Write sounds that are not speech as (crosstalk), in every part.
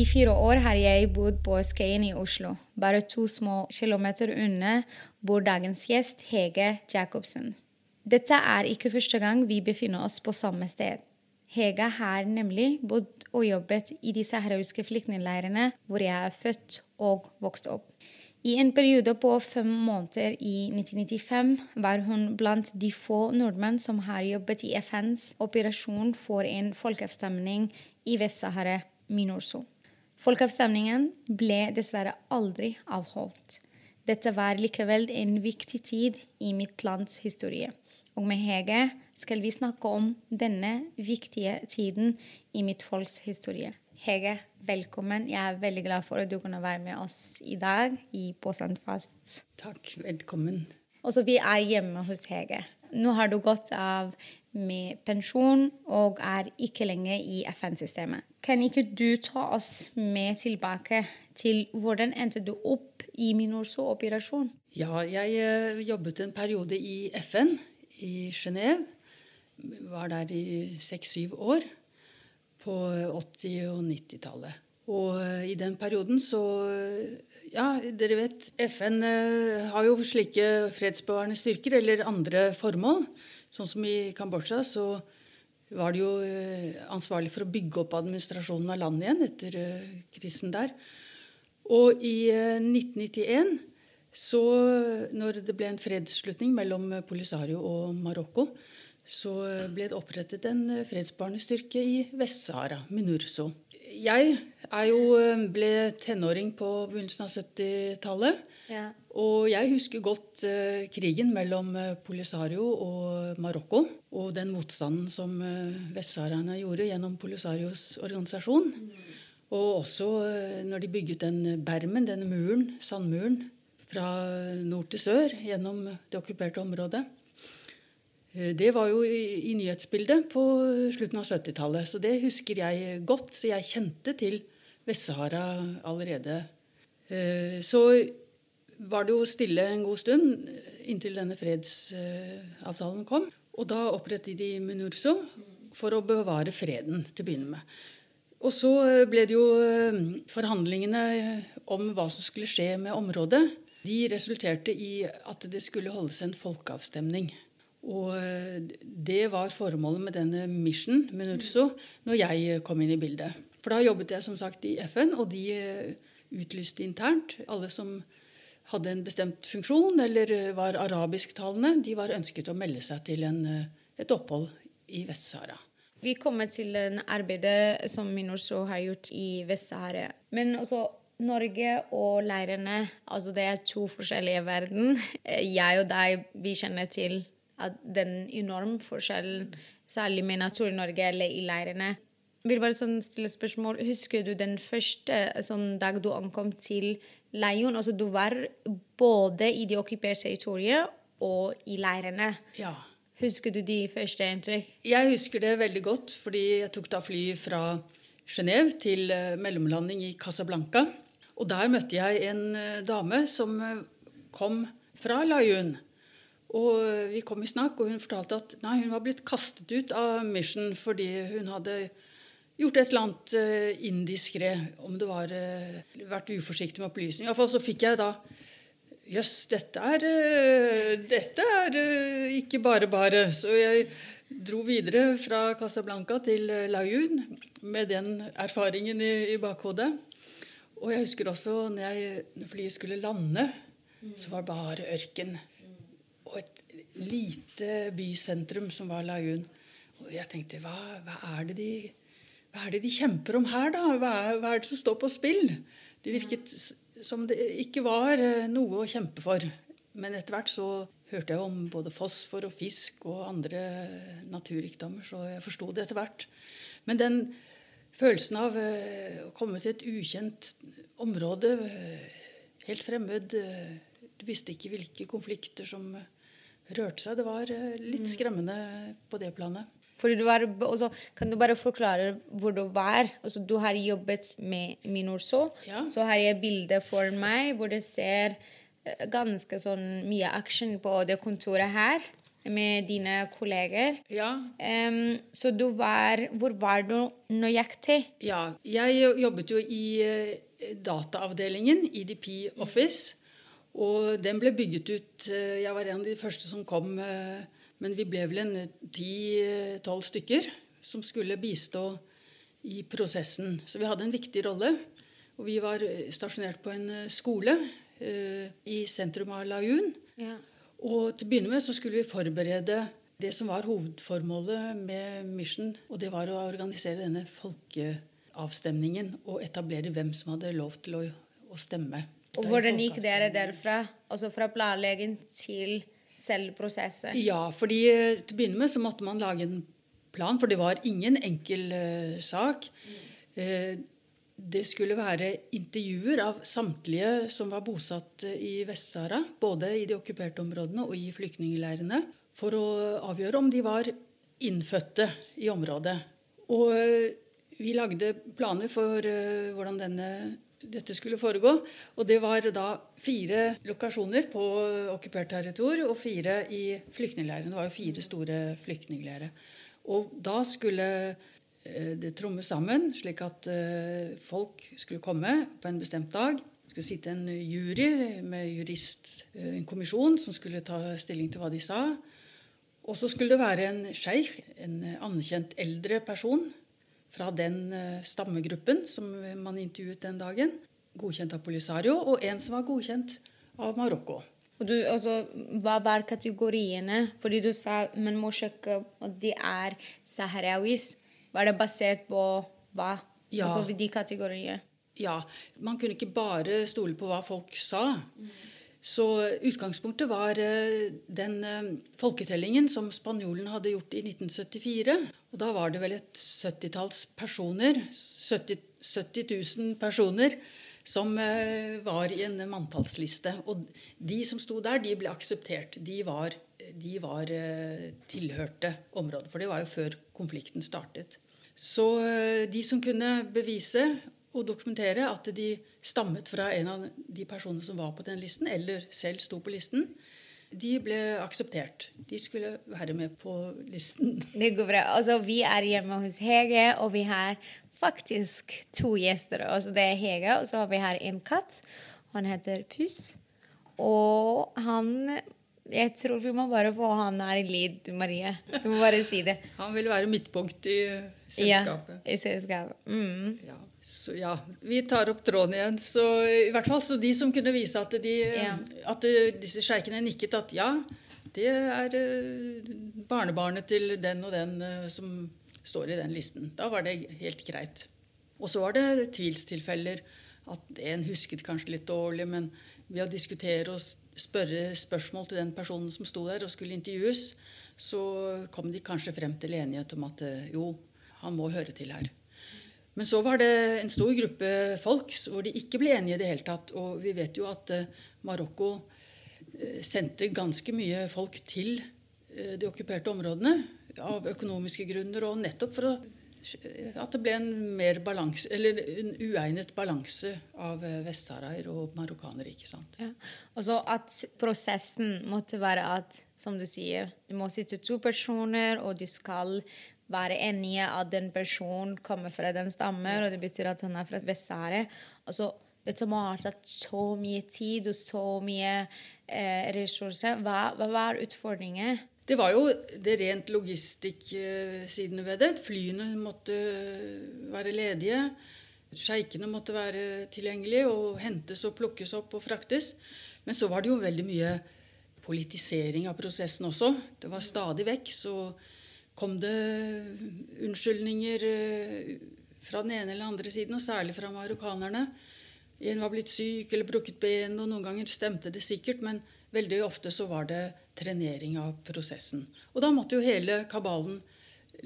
I fire år har jeg bodd på Skøyen i Oslo. Bare to små kilometer unna bor dagens gjest Hege Jacobsen. Dette er ikke første gang vi befinner oss på samme sted. Hege har nemlig bodd og jobbet i de saharawiske flyktningleirene hvor jeg er født og vokst opp. I en periode på fem måneder i 1995 var hun blant de få nordmenn som har jobbet i FNs operasjon for en folkeavstemning i Vest-Sahara, Minurso. Folkeavstemningen ble dessverre aldri avholdt. Dette var likevel en viktig tid i mitt lands historie. Og med Hege skal vi snakke om denne viktige tiden i mitt folks historie. Hege, velkommen. Jeg er veldig glad for at du kunne være med oss i dag i På Sandfast. Takk. Velkommen. Også vi er hjemme hos Hege. Nå har du gått av med pensjon og er ikke lenger i FN-systemet. Kan ikke du ta oss med tilbake til hvordan endte du opp i Minurso-operasjon? Ja, jeg eh, jobbet en periode i FN i Genéve. Var der i seks-syv år på 80- og 90-tallet. Og eh, i den perioden så Ja, dere vet, FN eh, har jo slike fredsbevarende styrker eller andre formål. Sånn som i Kambodsja så var de jo eh, ansvarlig for å bygge opp administrasjonen av landet igjen etter krisen der. Og i 1991, så når det ble en fredsslutning mellom Polisario og Marokko, så ble det opprettet en fredsbarnestyrke i Vest-Sahara, Minurso. Jeg jo, ble tenåring på begynnelsen av 70-tallet. Ja. Og jeg husker godt uh, krigen mellom uh, Polisario og Marokko. Og den motstanden som uh, vestsaharaene gjorde gjennom Polisarios organisasjon. Mm. Og også når de bygget den bermen, denne muren, sandmuren, fra nord til sør gjennom det okkuperte området. Det var jo i, i nyhetsbildet på slutten av 70-tallet, så det husker jeg godt. Så jeg kjente til Vest-Sahara allerede. Så var det jo stille en god stund inntil denne fredsavtalen kom. Og da opprettet de Minurso for å bevare freden til å begynne med. Og så ble det jo forhandlingene om hva som skulle skje med området. De resulterte i at det skulle holdes en folkeavstemning. Og det var formålet med denne mission, Minurso, når jeg kom inn i bildet. For da jobbet jeg som sagt i FN, og de utlyste internt. Alle som hadde en bestemt funksjon eller var arabisktalende, de var ønsket å melde seg til en, et opphold i Vest-Sahara. Vi kommer til arbeidet som Minurso har gjort i Vest-Sahara. Men også Norge og leirene, altså det er to forskjellige verden. Jeg og deg, vi kjenner til at den enorme forskjellen, særlig med natur i Norge eller i leirene. Jeg vil bare sånn stille spørsmål. Husker du den første sånn dag du ankom til Leion? Altså du var både i de okkuperte territoriene og i leirene. Ja. Husker du de første inntrykk? Jeg husker det veldig godt, fordi jeg tok da fly fra Genéve til mellomlanding i Casablanca. Og der møtte jeg en dame som kom fra Layun. Og vi kom i snakk, og hun fortalte at nei, hun var blitt kastet ut av Mission fordi hun hadde gjort et eller annet uh, indiskré, om det var uh, vært uforsiktig med opplysning. Iallfall så fikk jeg da Jøss, dette er, uh, dette er ikke bare bare. Så jeg dro videre fra Casablanca til Layun med den erfaringen i, i, bakhodet. Og jeg husker også når, jeg, når flyet skulle lande, så var det bare ørken og et lite bysentrum som var Layun. Og jeg tenkte hva, hva, er de, hva, er det de, kjemper om her, da? Hva er, hva er, det som står på spill? Det virket som det ikke var eh, noe å kjempe for. Men etter hvert så hørte jeg om både fosfor og fisk og andre naturrikdommer, så jeg forsto det etter hvert. Men den følelsen av eh, å komme til et ukjent område, eh, helt fremmed Du visste ikke hvilke konflikter som rørte seg. Det var litt skremmende på det planet. Fordi du var, også, kan du bare forklare hvor du var? Altså, du har jobbet med Minurso. Ja. Så har jeg bilde for meg hvor det ser ganske sånn mye action på det kontoret her med dine kolleger. Ja. Um, så du var Hvor var du nøyaktig? Ja, jeg jobbet jo i uh, dataavdelingen, EDP Office. Og den ble bygget ut uh, Jeg var en av de første som kom. Uh, men vi ble vel en ti-tolv stykker som skulle bistå i prosessen. Så vi hadde en viktig rolle. Og vi var stasjonert på en skole i sentrum av Laun. Ja. Og til å begynne med så skulle vi forberede det som var hovedformålet med Mission. Og det var å organisere denne folkeavstemningen og etablere hvem som hadde lov til å, å stemme. Og hvordan gikk dere derfra? Altså fra planlegging til prosesset? Ja, fordi eh, til å begynne med så måtte man lage en plan, for det var ingen enkel uh, sak. Uh, det skulle være intervjuer av samtlige som var bosatt i Vest-Sahara, både i de okkuperte områdene og i flyktningleirene, for å avgjøre om de var innfødte i området. Og vi lagde planer for hvordan denne, dette skulle foregå. Og det var da fire lokasjoner på okkupert territorium og fire i flyktningleirene. Det var jo fire store flyktningleirer. Og da skulle det trommes sammen, slik at folk skulle komme på en bestemt dag. Det skulle sitte en jury med jurist, en kommisjon, som skulle ta stilling til hva de sa. Og så skulle det være en sjeik, en anerkjent eldre person fra den stammegruppen som man intervjuet den dagen, godkjent av Polisario, og en som var godkjent av Marokko. Og du, altså, hva var kategoriene? Fordi du sa man må sjekke at de er saharawis. Var det basert på hva? Ja. Altså de kategoriene? Ja. Man kunne ikke bare stole på hva folk sa. Så utgangspunktet var den folketellingen som spanjolen hadde gjort i 1974. Og da var det vel et 70-talls personer, 70, 70 000 personer, som var i en manntallsliste. Og de som sto der, de ble akseptert. De var, de var tilhørte området. For det var jo før konflikten startet. Så de som kunne bevise og dokumentere at de stammet fra en av de personene som var på den listen, eller selv sto på listen, de ble akseptert. De skulle være med på listen. (laughs) Det går bra. Altså, vi er hjemme hos Hege, og vi har faktisk to gjester. Altså, det er Hege, og så har vi her en katt. Han heter Puss. Og han Jeg tror vi må bare få han her i lyd, Marie. Vi må bare si det. Han vil være midtpunkt i selskapet. Ja, i selskapet. Mm. Ja. Så ja, vi tar opp tråden igjen. Så i hvert fall så de som kunne vise at, de, Ja. at disse sjeikene nikket at ja, det er eh, barnebarnet til den og den eh, som står i den listen. Da var det helt greit. Og så var det tvilstilfeller. At en husket kanskje litt dårlig, men ved å diskutere og spørre spørsmål til den personen som sto der og skulle intervjues, så kom de kanskje frem til enighet om at eh, jo, han må høre til her. Men så var det en stor gruppe folk hvor de ikke ble enige i det hele tatt. Og vi vet jo at eh, Marokko eh, sendte ganske mye folk til eh, de okkuperte områdene av økonomiske grunner, og nettopp for å, at det ble en mer balanse, eller en uegnet balanse av vestsaharaer og marokkanere. ikke sant? Ja. Og så at prosessen måtte være at, som du sier, det må sitte to personer, og de skal være enige at den personen kommer fra den stammer, og det betyr at han er fra Vest-Sahara. Altså, dette må ha tatt så mye tid og så mye eh, ressurser. Hva, hva var utfordringen? Det var jo det rent logistikk-sidene ved det. Flyene måtte være ledige. Sjeikene måtte være tilgjengelige og hentes og plukkes opp og fraktes. Men så var det jo veldig mye politisering av prosessen også. Det var stadig vekk så kom det unnskyldninger eh, fra den ene eller andre siden, og særlig fra marokkanerne. En var blitt syk eller brukket ben, og noen ganger stemte det sikkert, men veldig ofte så var det trenering av prosessen. Og da måtte jo hele kabalen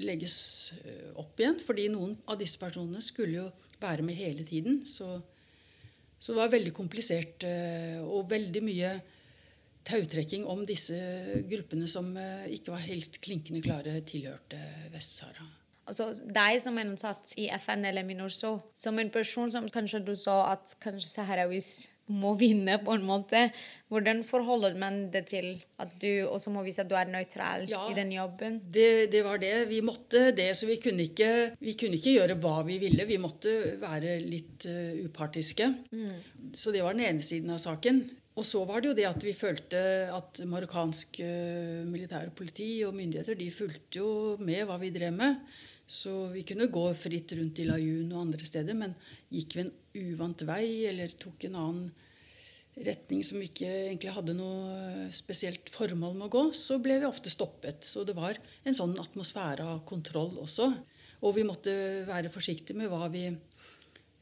legges eh, opp igjen, fordi noen av disse personene skulle jo være med hele tiden. Så, så det var veldig komplisert, eh, og veldig mye tautrekking om disse gruppene som eh, ikke var helt klinkende klare tilhørte Vest-Sahara. Altså, deg som er ansatt i FN eller Minurso, som en person som kanskje du sa at kanskje Saharawis må vinne, på en måte. Hvordan forholder man det til at du også må vise at du er nøytral Ja. i den jobben? Det, det var det. Vi måtte det, så vi kunne, ikke, vi kunne ikke gjøre hva vi ville. Vi måtte være litt uh, upartiske. Så det var den ene siden av saken. Og så var det jo det at vi følte at marokkansk militær militære politi og myndigheter de fulgte jo med hva vi drev med. Så vi kunne gå fritt rundt i Layun og andre steder, men gikk vi en uvant vei eller tok en annen retning som vi ikke egentlig hadde noe spesielt formål med å gå, så ble vi ofte stoppet. Så det var en sånn atmosfære av kontroll også. Og vi måtte være forsiktige med hva vi, eh,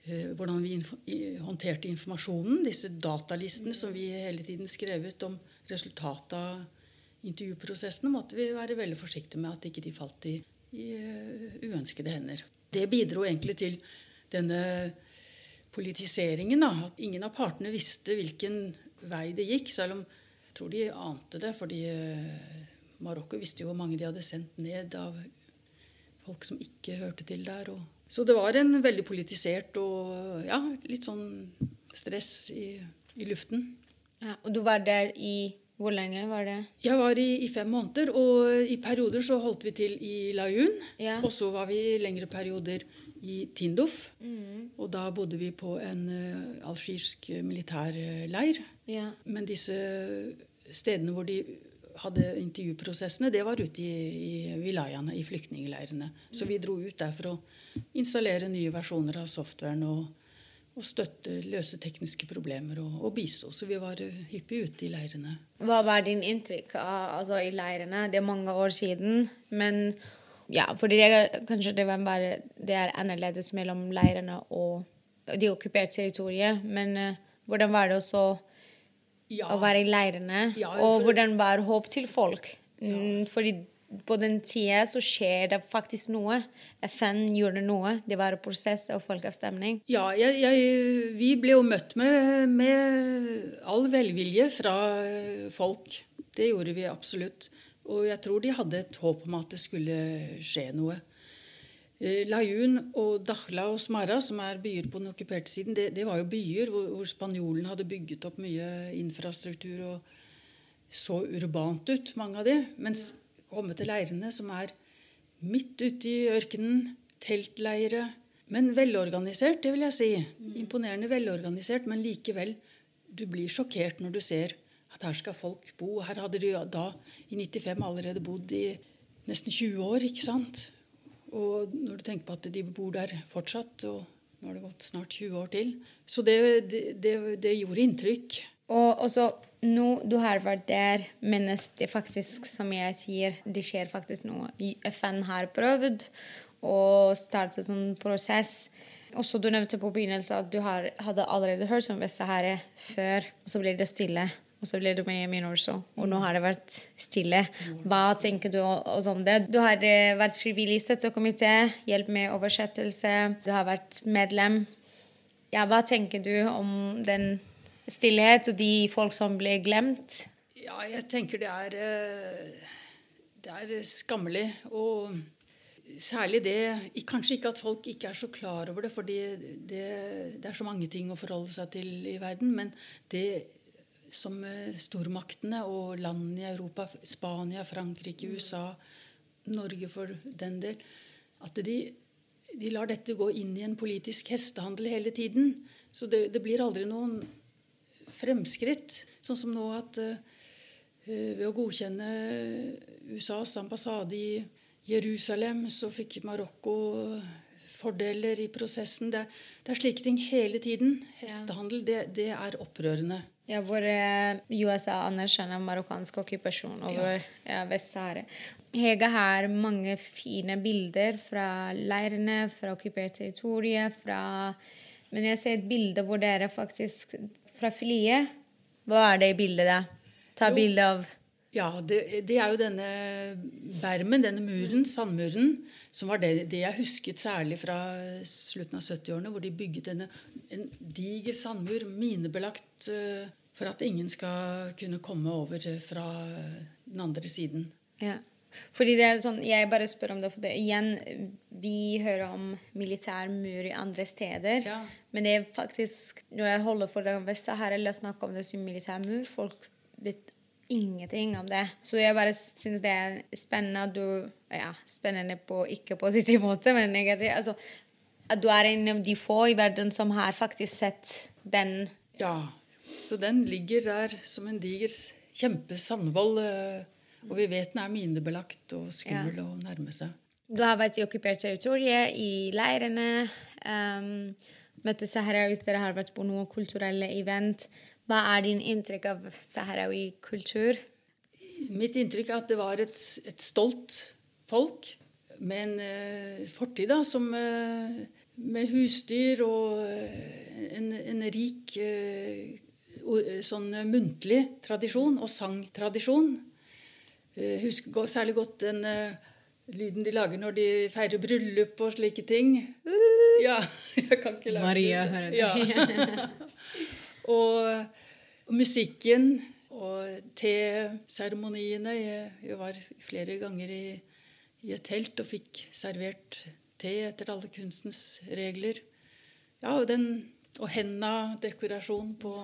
hvordan vi håndterte informasjonen. Disse datalistene som vi hele tiden skrev ut om resultatet av intervjuprosessene, måtte vi være veldig forsiktige med at ikke de falt i, i eh, uønskede hender. Det bidro egentlig til denne politiseringen. Da. At ingen av partene visste hvilken vei det gikk, selv om jeg tror de ante det. fordi eh, Marokko visste jo hvor mange de hadde sendt ned av folk som ikke hørte til der. Og, så det var en veldig politisert og ja, litt sånn stress i, i luften. Ja, og du var der i Hvor lenge var det? Jeg var i, i fem måneder, og i perioder så holdt vi til i Layun. Ja. Og så var vi i lengre perioder i Tindouf. Og da bodde vi på en uh, algirsk militærleir. Ja. Men disse stedene hvor de hadde intervjuprosessene, det var ute i, i wilayene, i flyktningleirene. Så vi dro ut der for å installere nye versjoner av softwaren og, og støtte, løse tekniske problemer og, og bistå. Så vi var eh, hyppig ute i leirene. Hva var din inntrykk av, altså, i leirene? Det er mange år siden. Men ja, fordi det, kanskje det bare det er annerledes mellom leirene og de okkuperte territoriet. Men eh, hvordan var det også Ja. å være i leirene? Ja, og hvordan var håp til folk? Ja. fordi på den tida så skjer det faktisk noe. FN gjorde noe. Det var en prosess og folkeavstemning. Ja, jeg, jeg, vi ble jo møtt med, med all velvilje fra folk. Det gjorde vi absolutt. Og jeg tror de hadde et håp om at det skulle skje noe. Eh, Layun og Dahla og Smara, som er byer på den okkuperte siden, det, det var jo byer hvor, hvor spanjolene hadde bygget opp mye infrastruktur og så urbant ut, mange av de. Mens komme til leirene, som er midt ute i ørkenen, teltleire, men velorganisert, det vil jeg si. Imponerende velorganisert, men likevel, du blir sjokkert når du ser at her skal folk bo. Her hadde de da i 95 allerede bodd i nesten 20 år, ikke sant? Og når du tenker på at de bor der fortsatt, og nå har det gått snart 20 år til. Så det, det, det, det gjorde inntrykk. Og også nå du har vært der, mens det faktisk, som jeg sier, det skjer faktisk noe. FN har prøvd å starte en sånn prosess. Også du nevnte på begynnelsen at du har, hadde allerede hørt om Vest-Sahara før, og så ble det stille. Og så ble du med i Minurso, og nå har det vært stille. Hva tenker du også om det? Du har eh, vært frivillig støttekomité, hjelp med oversettelse, du har vært medlem. Ja, hva tenker du om den stillhet og de folk som ble glemt? Ja, jeg tenker det er eh, Det er skammelig. Og særlig det Kanskje ikke at folk ikke er så klar over det, fordi det, det er så mange ting å forholde seg til i verden. Men det som eh, stormaktene og landene i Europa, Spania, Frankrike, USA, Norge for den del, at de, de lar dette gå inn i en politisk hestehandel hele tiden. Så det, det blir aldri noen fremskritt. Sånn som nå at eh, ved å godkjenne USAs ambassade i Jerusalem, så fikk Marokko fordeler i prosessen. Det, det er slike ting hele tiden. Hestehandel, det, det er opprørende. Ja, hvor eh, USA anerkjenner marokkansk okkupasjon over ja. Vest-Sahara. Hege har mange fine bilder fra leirene, fra okkupert territorium, fra Men jeg ser et bilde hvor dere faktisk Fra flyet. Hva er det i bildet, da? Ta bilde av Ja, det, det er jo denne bermen, denne muren, sandmuren, som var det, det jeg husket særlig fra slutten av 70-årene, hvor de bygget denne, en diger sandmur, minebelagt, eh, For at ingen skal kunne komme over fra den andre siden. Ja. Fordi det er sånn, Jeg bare spør om det, for det, igjen, vi hører om militær mur i andre steder. Ja. Men det er faktisk, når jeg holder for det Vest-Sahara eller snakker om det som militær mur, folk vet ingenting om det. Så jeg bare syns det er spennende at du Ja, spennende på ikke positiv måte, men negativ. Altså, at du er en av de få i verden som har faktisk sett den. Ja. Så den ligger der som en diger kjempesandvoll. eh, Og vi vet den er minebelagt og skummel å nærme seg. Du har vært i okkupert territorium, i leirene. Um, møtte hvis dere har vært på noen kulturelle event. Hva er din inntrykk av saharawi-kultur? Mitt inntrykk er at det var et, et stolt folk med en eh, fortid da, som eh, med husdyr og eh, en, en rik eh, sånn muntlig tradisjon og sangtradisjon. Jeg husker særlig godt den lyden de lager når de feirer bryllup og slike ting. Ja, (laughs) jeg kan ikke lage Maria det. hører det. Ja. (laughs) (laughs) og, og musikken og teseremoniene. Jeg, jeg var flere ganger i, i et telt og fikk servert te etter alle kunstens regler. Ja, og, den, og henda, dekorasjon på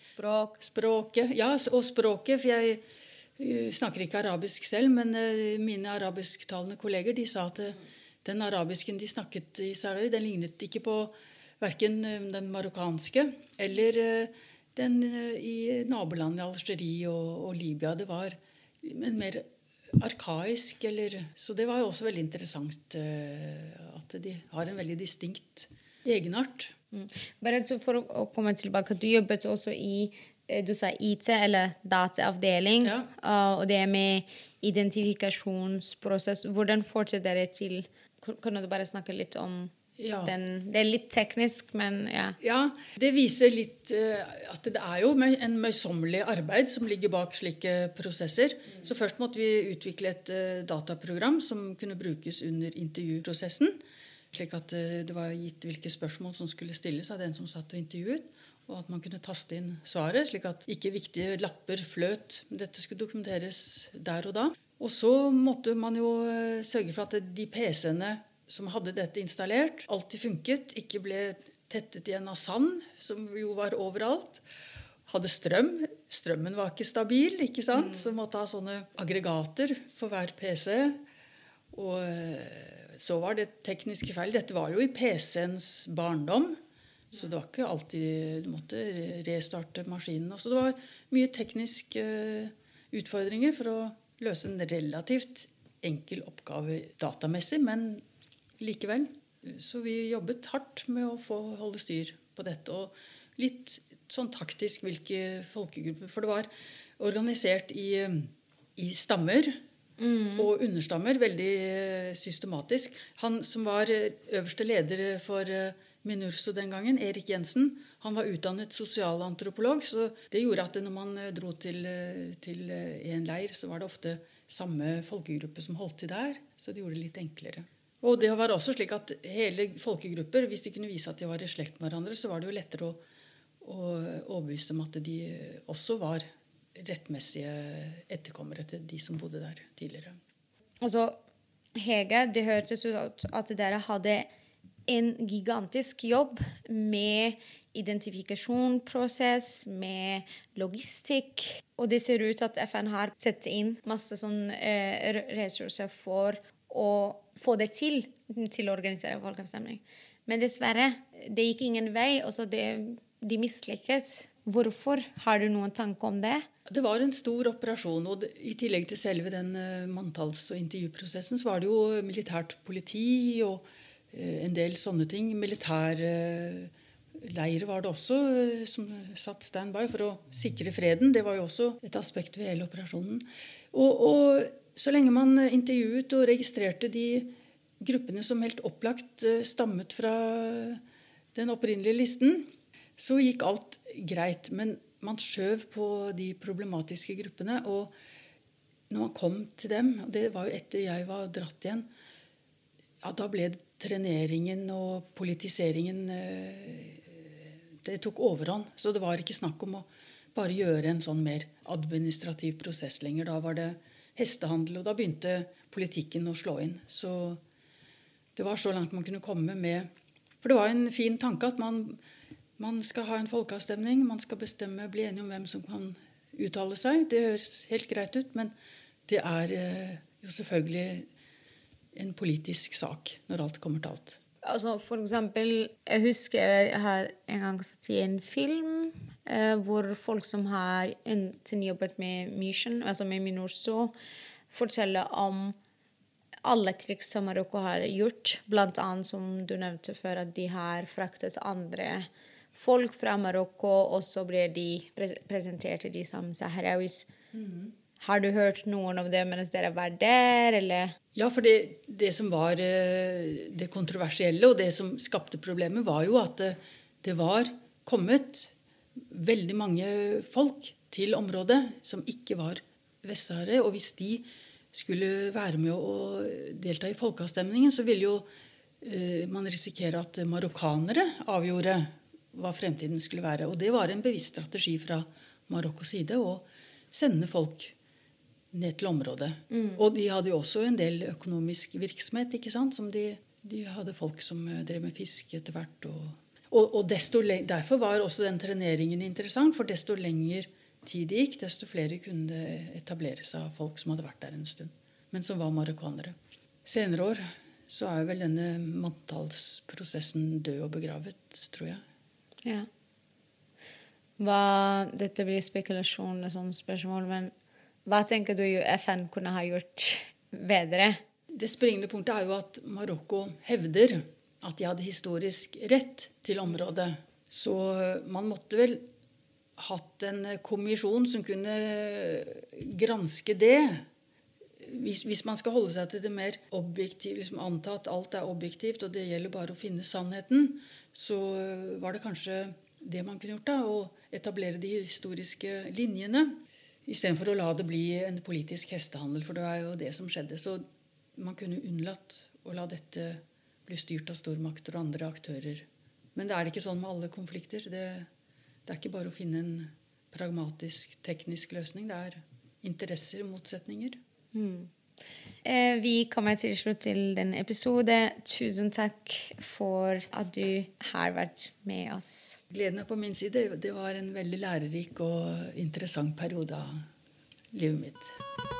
Språk? språket. Ja, og språket. For jeg snakker ikke arabisk selv, men eh, mine arabisktalende kolleger de sa at eh, den arabisken de snakket i Saharawi, den lignet ikke på verken den marokkanske eller eh, den eh, i nabolandet Algerie og, og Libya. Det var en mer arkaisk eller Så det var jo også veldig interessant eh, at de har en veldig distinkt egenart. Mm. Bare for å, komme tilbake, du jobbet også i eh, du sa IT, eller dataavdeling. Ja. og det med identifikasjonsprosess. Hvordan får dere dere til Kan kan du bare snakke litt om Ja. den? Det er litt teknisk, men ja. Ja, det viser litt uh, at det er jo en møysommelig arbeid som ligger bak slike prosesser. Så først måtte vi utvikle et uh, dataprogram som kunne brukes under intervjuprosessen. Slik at uh, det var gitt hvilke spørsmål som skulle stilles av den som satt og intervjuet. Og at man kunne taste inn svaret, slik at ikke viktige lapper fløt. Dette skulle dokumenteres der og da. Og så måtte man jo sørge for at de PC-ene som hadde dette installert, alltid funket. Ikke ble tettet igjen av sand, som jo var overalt. Hadde strøm. Strømmen var ikke stabil, ikke sant? så måtte ha sånne aggregater for hver PC. Og eh, så var det tekniske feil. Dette var jo i PC-ens barndom. Så det var ikke alltid Du måtte restarte maskinen. Så det var mye tekniske eh, utfordringer for å løse en relativt enkel oppgave datamessig, men likevel. Så vi jobbet hardt med å få holde styr på dette. Og litt sånn taktisk hvilke folkegrupper For det var organisert i, i stammer og understammer veldig eh, systematisk. Han som var eh, øverste leder for eh, Minurso den gangen, Erik Jensen, han var utdannet sosialantropolog. Så det gjorde at når man dro til, til en leir, så var det ofte samme folkegruppe som holdt til der. Så det gjorde det litt enklere. Og det var også slik at hele folkegrupper, hvis de kunne vise at de var i slekt med hverandre, så var det jo lettere å, å overbevise om at de også var rettmessige etterkommere til de som bodde der tidligere. Altså, Hege, det hørtes ut at dere hadde en gigantisk jobb med identifikasjonsprosess, med logistikk. Og det ser ut at FN har satt inn masse sånn, eh, ressurser for å få det til, til å organisere folkeavstemning. Men dessverre, det gikk ingen vei. og så det, de mislykkes. Hvorfor? Har du noen tanke om det? Det var en stor operasjon. og I tillegg til selve den uh, manntalls- og intervjuprosessen, så var det jo militært politi og eh, en del sånne ting. Militærleirer var det også eh, som satt standby for å sikre freden. Det var jo også et aspekt ved hele operasjonen. Og, og så lenge man intervjuet og registrerte de gruppene som helt opplagt eh, stammet fra den opprinnelige listen, så gikk alt greit. Men man skjøv på de problematiske gruppene. Og når man kom til dem, og det var jo etter jeg var dratt igjen, ja, da ble treneringen og politiseringen eh, Det tok overhånd. Så det var ikke snakk om å bare gjøre en sånn mer administrativ prosess lenger. Da var det hestehandel, og da begynte politikken å slå inn. Så det var så langt man kunne komme med For det var en fin tanke at man, man skal ha en folkeavstemning, man skal bestemme, bli enige om hvem som kan uttale seg. Det høres helt greit ut, men det er eh, jo selvfølgelig en politisk sak når alt kommer til alt. Altså, for eksempel, jeg husker jeg har en gang sett i en film hvor folk som har enten jobbet med Mission, altså med Minurso, forteller om alle triks som Marokko har gjort, bl.a. som du nevnte før, at de har fraktet andre folk fra Marokko, og så ble de presentert de som saharauis. Mm. Har du hørt noen av det mens dere var der, eller? Ja, for det, det, som var eh, det kontroversielle, og det som skapte problemet, var jo at det, det var kommet veldig mange folk til området som ikke var vestsahare. Og hvis de skulle være med å delta i folkeavstemningen, så ville jo eh, man risikere at marokkanere avgjorde hva fremtiden skulle være. Og det var en bevisst strategi fra Marokkos side å sende folk ned til området. Mm. Og de hadde jo også en del økonomisk virksomhet. ikke sant? Som de, de hadde folk som eh, drev med fiske etter hvert. Og, og, og desto, derfor var også den treneringen interessant, for desto lenger tid det gikk, desto flere kunne etablere seg av folk som hadde vært der en stund, men som var marokkanere. Senere år så er vel denne manntallsprosessen død og begravet, tror jeg. Ja. Hva, dette blir spekulasjon og sånne spørsmål, men hva tenker du FN kunne ha gjort (laughs) bedre? Det springende punktet er jo at Marokko hevder at de hadde historisk rett til området. Så man måtte vel hatt en kommisjon som kunne granske det. Hvis, hvis, man skal holde seg til det mer objektive, liksom anta at alt er objektivt, og det gjelder bare å finne sannheten, så var det kanskje det man kunne gjort. da, Å etablere de historiske linjene. Istedenfor å la det bli en politisk hestehandel, for det var jo det som skjedde. Så man kunne unnlatt å la dette bli styrt av stormakter og andre aktører. Men det er det ikke sånn med alle konflikter. Det det er ikke bare å finne en pragmatisk, teknisk løsning. Det er interesser, motsetninger. Mm. Eh, vi kommer til slutt til denne episode. Tusen takk for at du har vært med oss. Gleden er på min side. Det var en veldig lærerik og interessant periode av livet mitt.